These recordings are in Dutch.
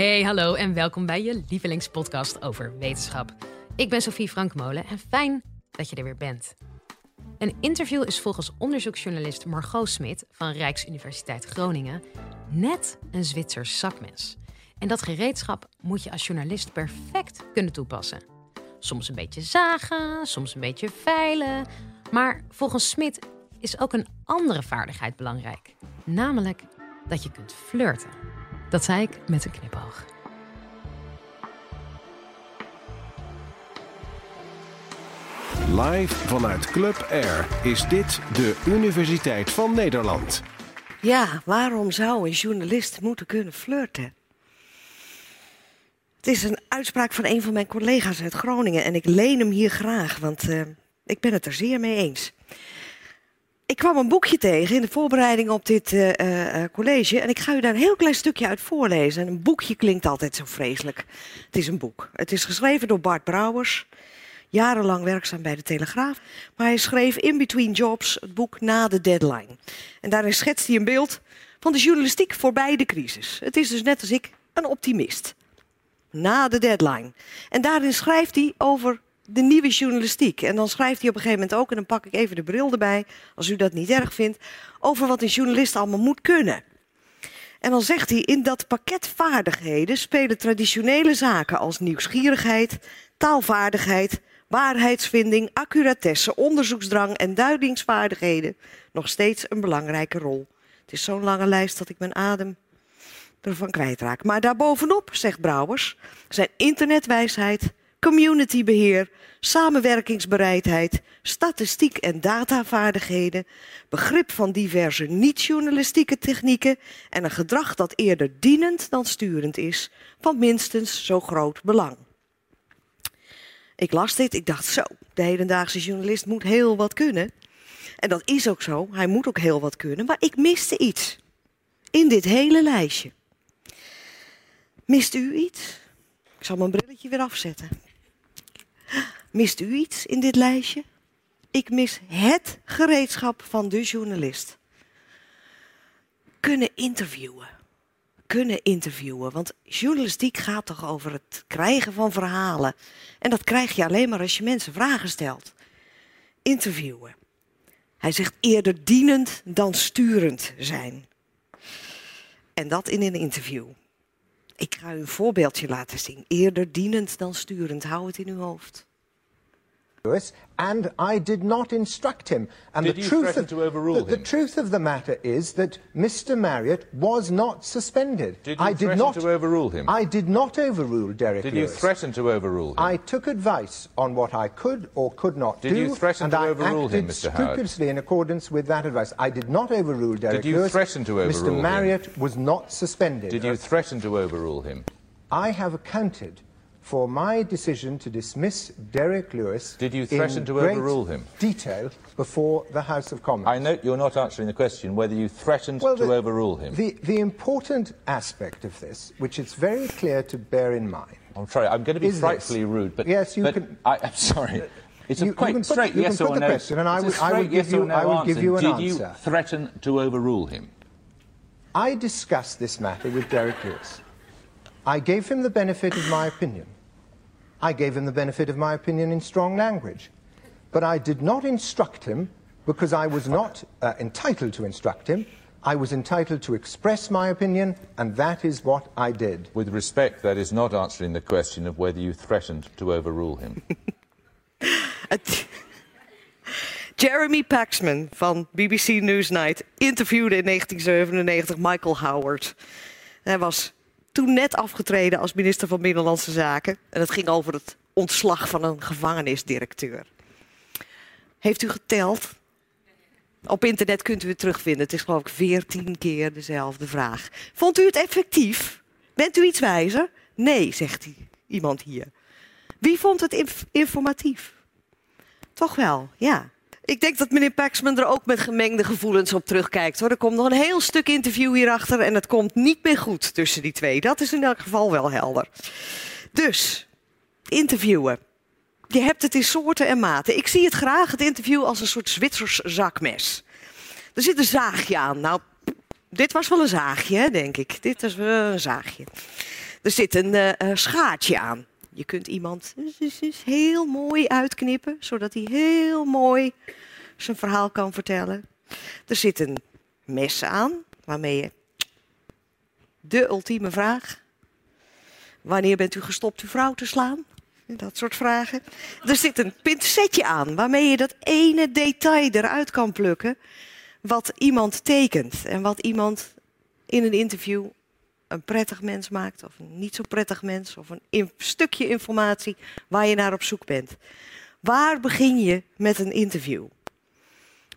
Hey, hallo en welkom bij je lievelingspodcast over wetenschap. Ik ben Sophie Frankmolen en fijn dat je er weer bent. Een interview is volgens onderzoeksjournalist Margot Smit van Rijksuniversiteit Groningen net een Zwitsers zakmes. En dat gereedschap moet je als journalist perfect kunnen toepassen. Soms een beetje zagen, soms een beetje veilen. Maar volgens Smit is ook een andere vaardigheid belangrijk. Namelijk dat je kunt flirten. Dat zei ik met een knipoog. Live vanuit Club Air is dit de Universiteit van Nederland. Ja, waarom zou een journalist moeten kunnen flirten? Het is een uitspraak van een van mijn collega's uit Groningen en ik leen hem hier graag, want uh, ik ben het er zeer mee eens. Ik kwam een boekje tegen in de voorbereiding op dit uh, uh, college en ik ga u daar een heel klein stukje uit voorlezen. En een boekje klinkt altijd zo vreselijk. Het is een boek. Het is geschreven door Bart Brouwers jarenlang werkzaam bij de Telegraaf. Maar hij schreef In Between Jobs het boek Na de Deadline. En daarin schetst hij een beeld van de journalistiek voorbij de crisis. Het is dus net als ik een optimist. Na de deadline. En daarin schrijft hij over de nieuwe journalistiek. En dan schrijft hij op een gegeven moment ook, en dan pak ik even de bril erbij, als u dat niet erg vindt, over wat een journalist allemaal moet kunnen. En dan zegt hij, in dat pakket vaardigheden spelen traditionele zaken als nieuwsgierigheid, taalvaardigheid, waarheidsvinding, accuratesse, onderzoeksdrang en duidingsvaardigheden nog steeds een belangrijke rol. Het is zo'n lange lijst dat ik mijn adem ervan kwijtraak. Maar daarbovenop, zegt Brouwers, zijn internetwijsheid, communitybeheer, samenwerkingsbereidheid, statistiek en datavaardigheden, begrip van diverse niet-journalistieke technieken en een gedrag dat eerder dienend dan sturend is, van minstens zo groot belang. Ik las dit, ik dacht zo, de hedendaagse journalist moet heel wat kunnen. En dat is ook zo, hij moet ook heel wat kunnen, maar ik miste iets in dit hele lijstje. Mist u iets? Ik zal mijn brilletje weer afzetten. Mist u iets in dit lijstje? Ik mis het gereedschap van de journalist. Kunnen interviewen. Kunnen interviewen. Want journalistiek gaat toch over het krijgen van verhalen. En dat krijg je alleen maar als je mensen vragen stelt. Interviewen. Hij zegt eerder dienend dan sturend zijn. En dat in een interview. Ik ga u een voorbeeldje laten zien. Eerder dienend dan sturend. Hou het in uw hoofd. And I did not instruct him. And did the you truth threaten of, to overrule the, the truth of the matter is that Mr. Marriott was not suspended. Did you I did not to overrule him? I did not overrule Derek Did you Lewis. threaten to overrule him? I took advice on what I could or could not Did do, you threaten and to I overrule acted him, Mr. Howard? scrupulously in accordance with that advice. I did not overrule Derek Did you Lewis. threaten to overrule him? Mr. him? Marriott was not suspended. Did you threaten to overrule him? I have accounted for my decision to dismiss Derek Lewis Did you in threaten to overrule him? detail before the House of Commons. I note you're not answering the question whether you threatened Well, to overrule him. The, the important aspect of this, which it's very clear to bear in mind, I'm sorry, I'm going to be Is this- frightfully rude, but Yes, you but can- I, I'm sorry. It's a You- you quite can put- straight you can yes put or the no. question and I a would- I would give yes you- no I would give answer. you an Did you threaten to overrule him? I discussed this matter with Derek Lewis. I gave him the benefit of my opinion. I gave him the benefit of my opinion in strong language. But I did not instruct him because I was not uh, entitled to instruct him. I was entitled to express my opinion, and that is what I did. With respect, that is not answering the question of whether you threatened to overrule him. Jeremy Paxman van BBC Newsnight interviewde in 1997 Michael Howard. Hij was toen net afgetreden als minister van Binnenlandse Zaken. En het ging over het ontslag van een gevangenisdirecteur. Heeft u geteld? Op internet kunt u het terugvinden. Het is geloof ik veertien keer dezelfde vraag. Vond u het effectief? Bent u iets wijzer? Nee, zegt hij, iemand hier. Wie vond het inf- informatief? Toch wel, ja. Ik denk dat meneer Paxman er ook met gemengde gevoelens op terugkijkt. Hoor. Er komt nog een heel stuk interview hierachter en het komt niet meer goed tussen die twee. Dat is in elk geval wel helder. Dus, interviewen. Je hebt het in soorten en maten. Ik zie het graag, het interview, als een soort Zwitsers zakmes. Er zit een zaagje aan. Nou, dit was wel een zaagje, denk ik. Dit is wel een zaagje. Er zit een uh, schaartje aan. Je kunt iemand heel mooi uitknippen, zodat hij heel mooi zijn verhaal kan vertellen. Er zit een mes aan, waarmee je de ultieme vraag. Wanneer bent u gestopt uw vrouw te slaan? Dat soort vragen. Er zit een pincetje aan waarmee je dat ene detail eruit kan plukken. Wat iemand tekent en wat iemand in een interview een prettig mens maakt of een niet zo prettig mens of een stukje informatie waar je naar op zoek bent. Waar begin je met een interview?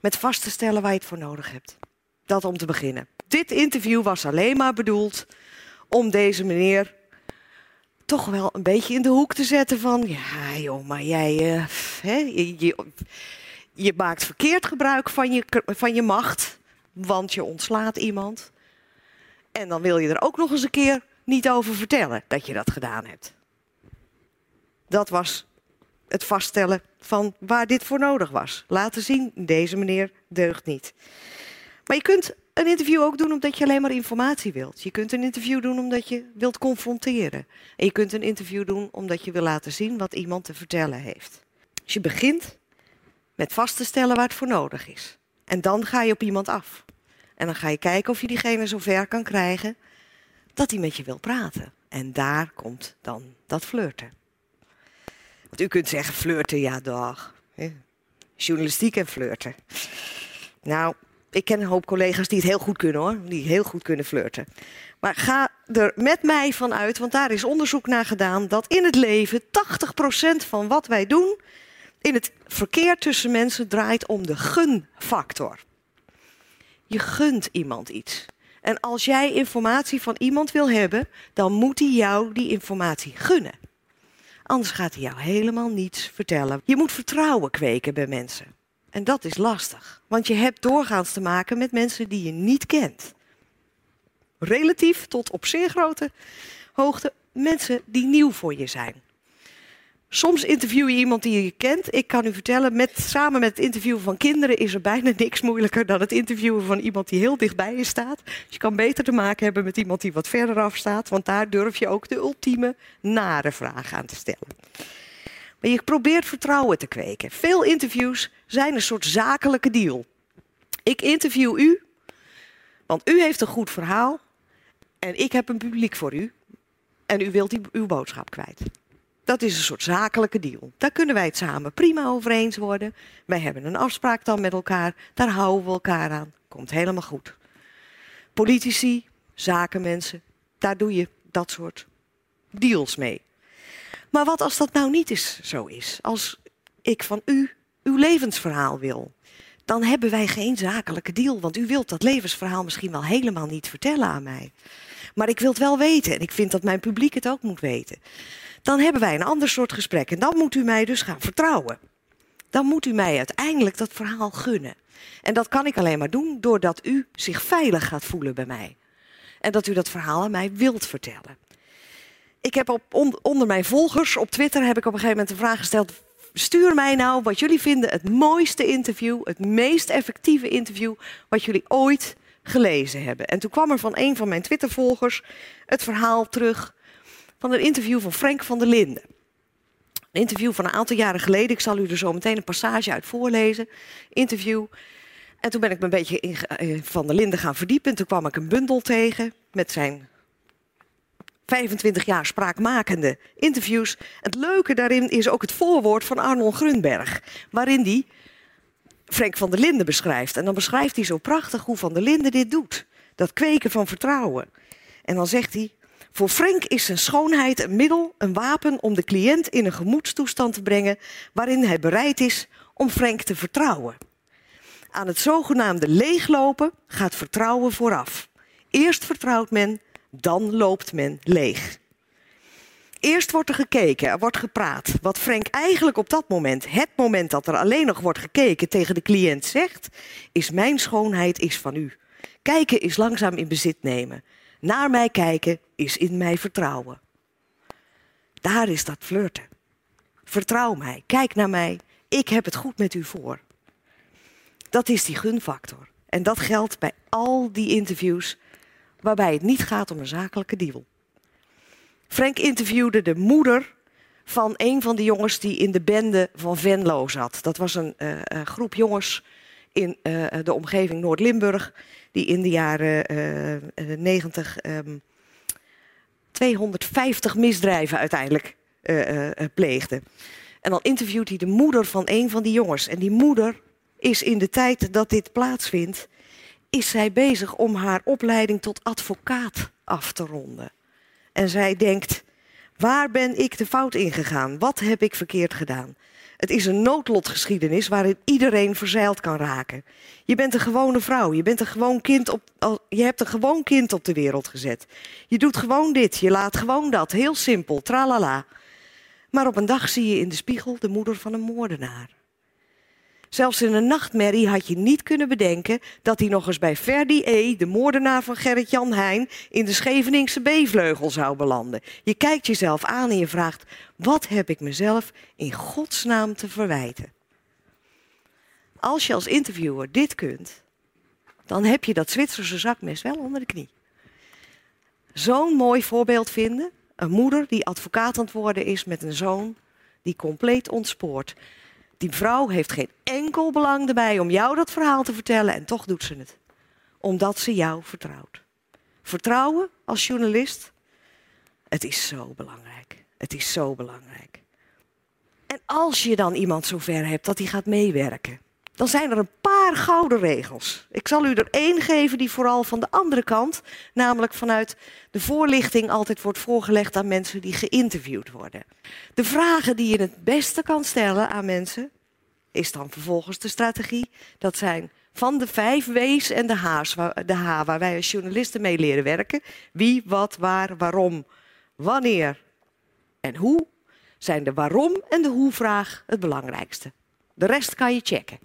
Met vast te stellen waar je het voor nodig hebt. Dat om te beginnen. Dit interview was alleen maar bedoeld om deze meneer toch wel een beetje in de hoek te zetten van... Ja, joh, maar jij... Uh, hè, je, je, maakt verkeerd gebruik van je, van je macht, want je ontslaat iemand. En dan wil je er ook nog eens een keer niet over vertellen dat je dat gedaan hebt. Dat was het vaststellen van waar dit voor nodig was. Laten zien, deze meneer deugt niet. Maar je kunt een interview ook doen omdat je alleen maar informatie wilt. Je kunt een interview doen omdat je wilt confronteren. En je kunt een interview doen omdat je wil laten zien wat iemand te vertellen heeft. Dus je begint met vast te stellen waar het voor nodig is. En dan ga je op iemand af. En dan ga je kijken of je diegene zover kan krijgen dat hij met je wil praten. En daar komt dan dat flirten. Want u kunt zeggen flirten, ja dag. Journalistiek en flirten. Nou, ik ken een hoop collega's die het heel goed kunnen hoor. Die heel goed kunnen flirten. Maar ga er met mij van uit, want daar is onderzoek naar gedaan, dat in het leven 80% van wat wij doen in het verkeer tussen mensen draait om de gunfactor. Je gunt iemand iets. En als jij informatie van iemand wil hebben, dan moet hij jou die informatie gunnen. Anders gaat hij jou helemaal niets vertellen. Je moet vertrouwen kweken bij mensen. En dat is lastig, want je hebt doorgaans te maken met mensen die je niet kent. Relatief tot op zeer grote hoogte mensen die nieuw voor je zijn. Soms interview je iemand die je kent. Ik kan u vertellen, met, samen met het interviewen van kinderen is er bijna niks moeilijker dan het interviewen van iemand die heel dichtbij je staat. Dus je kan beter te maken hebben met iemand die wat verder af staat, want daar durf je ook de ultieme nare vraag aan te stellen. Maar je probeert vertrouwen te kweken. Veel interviews zijn een soort zakelijke deal. Ik interview u, want u heeft een goed verhaal en ik heb een publiek voor u en u wilt uw boodschap kwijt. Dat is een soort zakelijke deal. Daar kunnen wij het samen prima over eens worden. Wij hebben een afspraak dan met elkaar. Daar houden we elkaar aan. Komt helemaal goed. Politici, zakenmensen, daar doe je dat soort deals mee. Maar wat als dat nou niet eens zo is? Als ik van u uw levensverhaal wil, dan hebben wij geen zakelijke deal. Want u wilt dat levensverhaal misschien wel helemaal niet vertellen aan mij. Maar ik wil het wel weten en ik vind dat mijn publiek het ook moet weten dan hebben wij een ander soort gesprek. En dan moet u mij dus gaan vertrouwen. Dan moet u mij uiteindelijk dat verhaal gunnen. En dat kan ik alleen maar doen doordat u zich veilig gaat voelen bij mij. En dat u dat verhaal aan mij wilt vertellen. Ik heb op, onder mijn volgers op Twitter heb ik op een gegeven moment een vraag gesteld. Stuur mij nou wat jullie vinden het mooiste interview, het meest effectieve interview wat jullie ooit gelezen hebben. En toen kwam er van een van mijn Twittervolgers het verhaal terug van een interview van Frank van der Linden. Een interview van een aantal jaren geleden. Ik zal u er zo meteen een passage uit voorlezen. Interview. En toen ben ik me een beetje in eh, Van der Linden gaan verdiepen. En toen kwam ik een bundel tegen met zijn 25 jaar spraakmakende interviews. Het leuke daarin is ook het voorwoord van Arnold Grunberg. Waarin hij Frank van der Linden beschrijft. En dan beschrijft hij zo prachtig hoe Van der Linden dit doet. Dat kweken van vertrouwen. En dan zegt hij, voor Frank is zijn schoonheid een middel, een wapen om de cliënt in een gemoedstoestand te brengen waarin hij bereid is om Frank te vertrouwen. Aan het zogenaamde leeglopen gaat vertrouwen vooraf. Eerst vertrouwt men, dan loopt men leeg. Eerst wordt er gekeken, er wordt gepraat. Wat Frank eigenlijk op dat moment, het moment dat er alleen nog wordt gekeken, tegen de cliënt zegt, is mijn schoonheid is van u. Kijken is langzaam in bezit nemen. Naar mij kijken is in mij vertrouwen. Daar is dat flirten. Vertrouw mij, kijk naar mij, ik heb het goed met u voor. Dat is die gunfactor. En dat geldt bij al die interviews waarbij het niet gaat om een zakelijke deal. Frank interviewde de moeder van een van de jongens die in de bende van Venlo zat. Dat was een uh, groep jongens in uh, de omgeving Noord-Limburg, die in de jaren uh, 90 um, 250 misdrijven uiteindelijk pleegden. En dan interviewt hij de moeder van een van die jongens. En die moeder is in de tijd dat dit plaatsvindt, is zij bezig om haar opleiding tot advocaat af te ronden. En zij denkt, waar ben ik de fout ingegaan? Wat heb ik verkeerd gedaan? Het is een noodlotgeschiedenis waarin iedereen verzeild kan raken. Je bent een gewone vrouw, je, bent een gewoon kind op, je hebt een gewoon kind op de wereld gezet. Je doet gewoon dit, je laat gewoon dat, heel simpel, tralala. Maar op een dag zie je in de spiegel de moeder van een moordenaar. Zelfs in een nachtmerrie had je niet kunnen bedenken dat hij nog eens bij Ferdi E., de moordenaar van Gerrit-Jan Heijn, in de Scheveningse B-vleugel zou belanden. Je kijkt jezelf aan en je vraagt: wat heb ik mezelf in godsnaam te verwijten? Als je als interviewer dit kunt, dan heb je dat Zwitserse zakmes wel onder de knie. Zo'n mooi voorbeeld vinden. Een moeder die advocaat aan het worden is met een zoon die compleet ontspoort. Die vrouw heeft geen enkel belang erbij om jou dat verhaal te vertellen en toch doet ze het. Omdat ze jou vertrouwt. Vertrouwen als journalist, het is zo belangrijk. Het is zo belangrijk. En als je dan iemand zover hebt dat hij gaat meewerken, dan zijn er een paar gouden regels. Ik zal u er één geven die vooral van de andere kant, namelijk vanuit de voorlichting, altijd wordt voorgelegd aan mensen die geïnterviewd worden. De vragen die je het beste kan stellen aan mensen, is dan vervolgens de strategie. Dat zijn van de vijf W's en de H's, de H, waar wij als journalisten mee leren werken. Wie, wat, waar, waarom, wanneer en hoe, zijn de waarom en de hoe-vraag het belangrijkste. De rest kan je checken.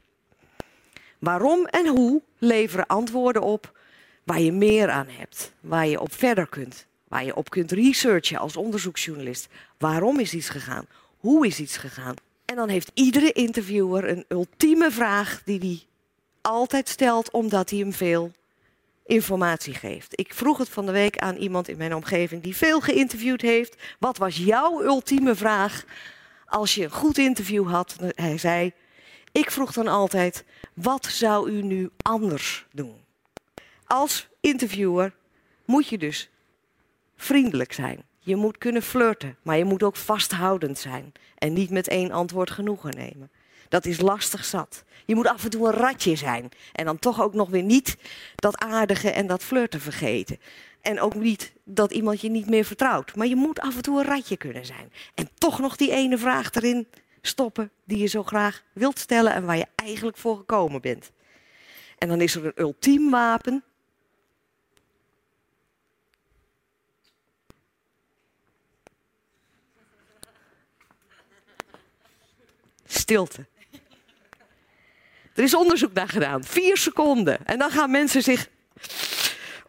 Waarom en hoe leveren antwoorden op waar je meer aan hebt, waar je op verder kunt, waar je op kunt researchen als onderzoeksjournalist. Waarom is iets gegaan? Hoe is iets gegaan? En dan heeft iedere interviewer een ultieme vraag die hij altijd stelt, omdat hij hem veel informatie geeft. Ik vroeg het van de week aan iemand in mijn omgeving die veel geïnterviewd heeft. Wat was jouw ultieme vraag als je een goed interview had? Hij zei, ik vroeg dan altijd, wat zou u nu anders doen? Als interviewer moet je dus vriendelijk zijn. Je moet kunnen flirten, maar je moet ook vasthoudend zijn en niet met één antwoord genoegen nemen. Dat is lastig zat. Je moet af en toe een ratje zijn en dan toch ook nog weer niet dat aardige en dat flirten vergeten. En ook niet dat iemand je niet meer vertrouwt. Maar je moet af en toe een ratje kunnen zijn. En toch nog die ene vraag erin stoppen die je zo graag wilt stellen en waar je eigenlijk voor gekomen bent. En dan is er een ultiem wapen. Stilte. Er is onderzoek naar gedaan. Vier seconden. En dan gaan mensen zich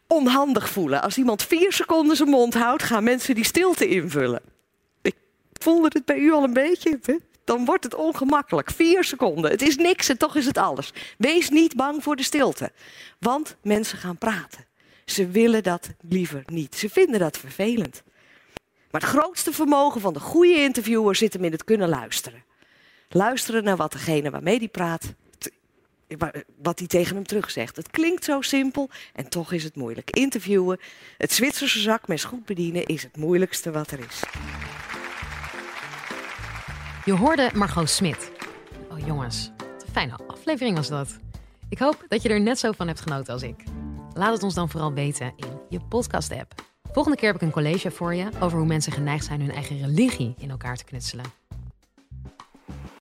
onhandig voelen. Als iemand vier seconden zijn mond houdt, gaan mensen die stilte invullen. Ik voelde het bij u al een beetje. Dan wordt het ongemakkelijk. Vier seconden. Het is niks en toch is het alles. Wees niet bang voor de stilte. Want mensen gaan praten. Ze willen dat liever niet. Ze vinden dat vervelend. Maar het grootste vermogen van de goede interviewer zit hem in het kunnen luisteren. Luisteren naar wat degene waarmee hij praat, wat hij tegen hem terugzegt. Het klinkt zo simpel en toch is het moeilijk. Interviewen, het Zwitserse zakmes goed bedienen is het moeilijkste wat er is. Je hoorde Margot Smit. Oh jongens, wat een fijne aflevering was dat. Ik hoop dat je er net zo van hebt genoten als ik. Laat het ons dan vooral weten in je podcast-app. Volgende keer heb ik een college voor je over hoe mensen geneigd zijn hun eigen religie in elkaar te knutselen.